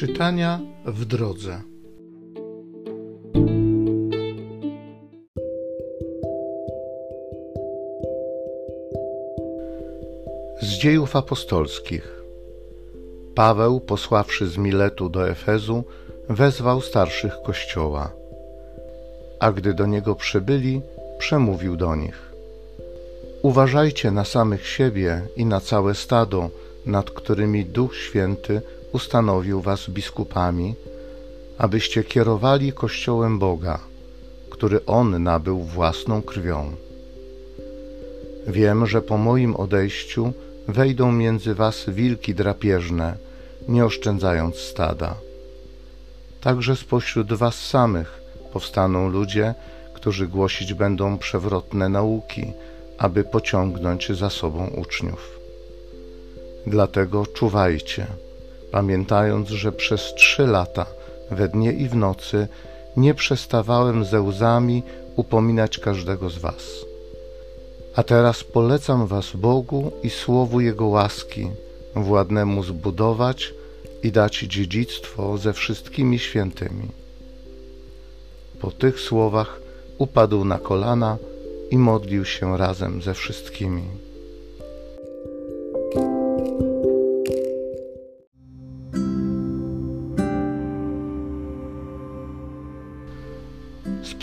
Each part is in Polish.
Czytania w drodze. Z dziejów apostolskich. Paweł, posławszy z Miletu do Efezu, wezwał starszych kościoła. A gdy do niego przybyli, przemówił do nich: Uważajcie na samych siebie i na całe stado, nad którymi Duch Święty ustanowił was biskupami, abyście kierowali Kościołem Boga, który On nabył własną krwią. Wiem, że po moim odejściu wejdą między was wilki drapieżne, nie oszczędzając stada. Także spośród was samych powstaną ludzie, którzy głosić będą przewrotne nauki, aby pociągnąć za sobą uczniów. Dlatego czuwajcie, pamiętając, że przez trzy lata, we dnie i w nocy, nie przestawałem ze łzami upominać każdego z Was. A teraz polecam Was Bogu i słowu Jego łaski, władnemu zbudować i dać dziedzictwo ze wszystkimi świętymi. Po tych słowach upadł na kolana i modlił się razem ze wszystkimi.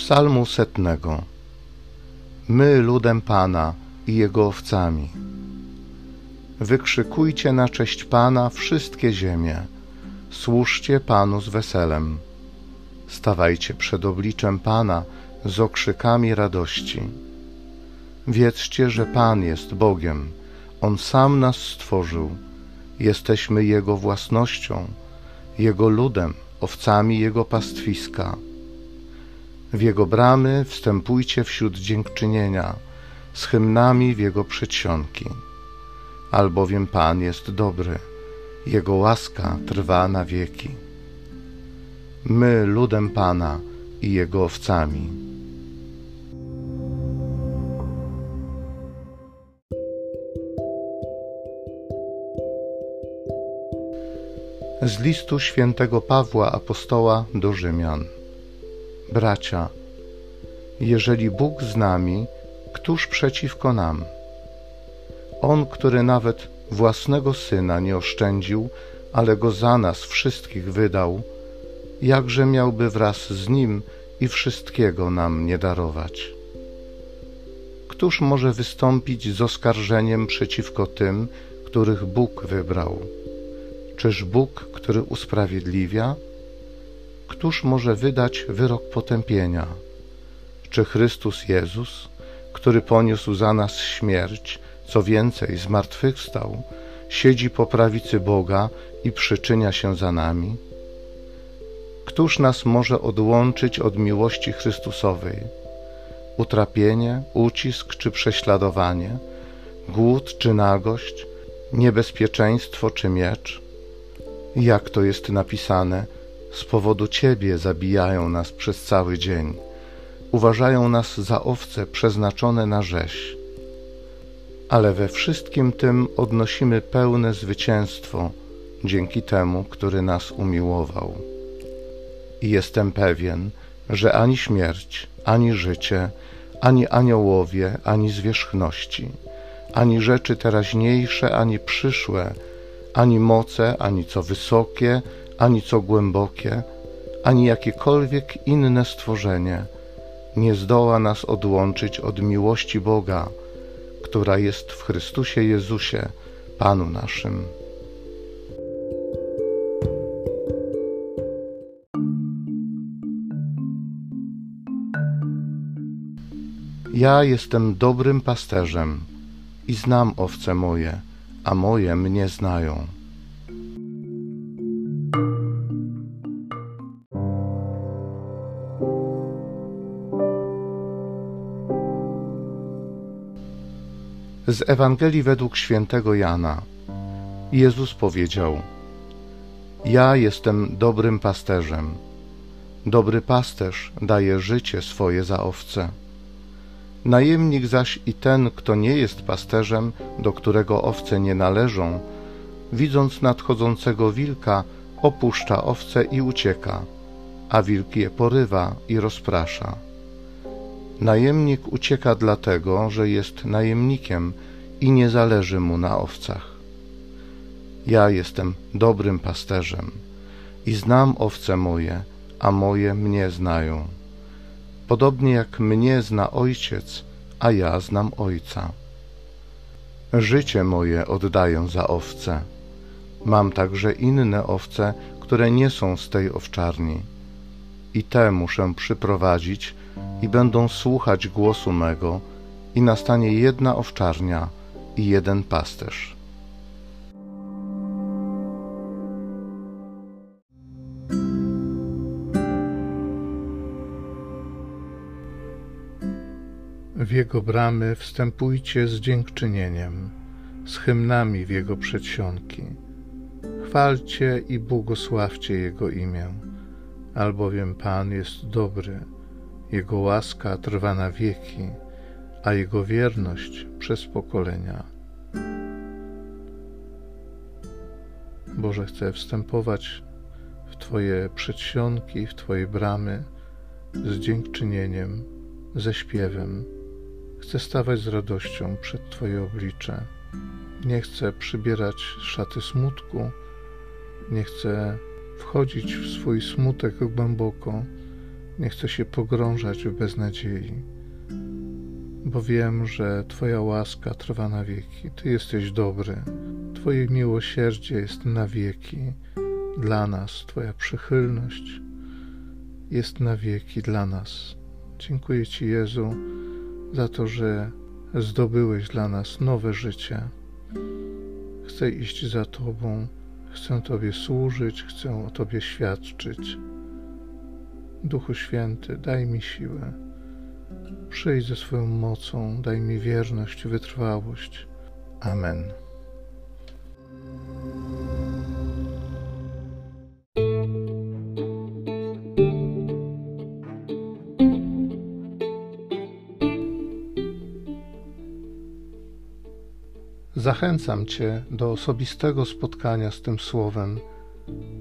Psalmu setnego My ludem Pana i Jego owcami. Wykrzykujcie na cześć Pana wszystkie ziemie. Służcie Panu z weselem. Stawajcie przed obliczem Pana z okrzykami radości. Wiedzcie, że Pan jest Bogiem. On sam nas stworzył. Jesteśmy Jego własnością, Jego ludem, owcami Jego pastwiska. W Jego bramy wstępujcie wśród dziękczynienia, z hymnami w Jego przedsionki. Albowiem Pan jest dobry, Jego łaska trwa na wieki. My ludem Pana i Jego owcami. Z listu świętego Pawła Apostoła do Rzymian. Bracia, jeżeli Bóg z nami, któż przeciwko nam? On, który nawet własnego syna nie oszczędził, ale go za nas wszystkich wydał, jakże miałby wraz z nim i wszystkiego nam nie darować? Któż może wystąpić z oskarżeniem przeciwko tym, których Bóg wybrał? Czyż Bóg, który usprawiedliwia? Któż może wydać wyrok potępienia? Czy Chrystus Jezus, który poniósł za nas śmierć, co więcej zmartwychwstał, siedzi po prawicy Boga i przyczynia się za nami? Któż nas może odłączyć od miłości Chrystusowej? Utrapienie, ucisk czy prześladowanie, głód czy nagość, niebezpieczeństwo czy miecz? Jak to jest napisane, z powodu Ciebie zabijają nas przez cały dzień, uważają nas za owce przeznaczone na rzeź. Ale we wszystkim tym odnosimy pełne zwycięstwo dzięki temu, który nas umiłował. I jestem pewien, że ani śmierć, ani życie, ani aniołowie, ani zwierzchności, ani rzeczy teraźniejsze, ani przyszłe, ani moce, ani co wysokie, ani co głębokie, ani jakiekolwiek inne stworzenie nie zdoła nas odłączyć od miłości Boga, która jest w Chrystusie Jezusie, Panu naszym. Ja jestem dobrym pasterzem i znam owce moje a moje mnie znają. Z Ewangelii według świętego Jana. Jezus powiedział: Ja jestem dobrym pasterzem. Dobry pasterz daje życie swoje za owce. Najemnik zaś i ten, kto nie jest pasterzem, do którego owce nie należą, widząc nadchodzącego wilka, opuszcza owce i ucieka, a wilk je porywa i rozprasza. Najemnik ucieka dlatego, że jest najemnikiem i nie zależy mu na owcach. Ja jestem dobrym pasterzem i znam owce moje, a moje mnie znają. Podobnie jak mnie zna ojciec, a ja znam ojca. Życie moje oddaję za owce. Mam także inne owce, które nie są z tej owczarni. I te muszę przyprowadzić i będą słuchać głosu mego, i nastanie jedna owczarnia i jeden pasterz. W Jego bramy wstępujcie z dziękczynieniem, z hymnami w Jego przedsionki. Chwalcie i błogosławcie Jego imię, albowiem Pan jest dobry, Jego łaska trwa na wieki, a Jego wierność przez pokolenia. Boże, chcę wstępować w Twoje przedsionki, w Twoje bramy z dziękczynieniem, ze śpiewem Chcę stawać z radością przed Twoje oblicze. Nie chcę przybierać szaty smutku, nie chcę wchodzić w swój smutek głęboko, nie chcę się pogrążać w beznadziei, bo wiem, że Twoja łaska trwa na wieki. Ty jesteś dobry, Twoje miłosierdzie jest na wieki dla nas, Twoja przychylność jest na wieki dla nas. Dziękuję Ci, Jezu za to, że zdobyłeś dla nas nowe życie. Chcę iść za Tobą, chcę Tobie służyć, chcę o Tobie świadczyć. Duchu Święty, daj mi siłę. Przyjdź ze swoją mocą, daj mi wierność, wytrwałość. Amen. Zachęcam Cię do osobistego spotkania z tym Słowem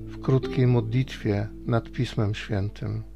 w krótkiej modlitwie nad Pismem Świętym.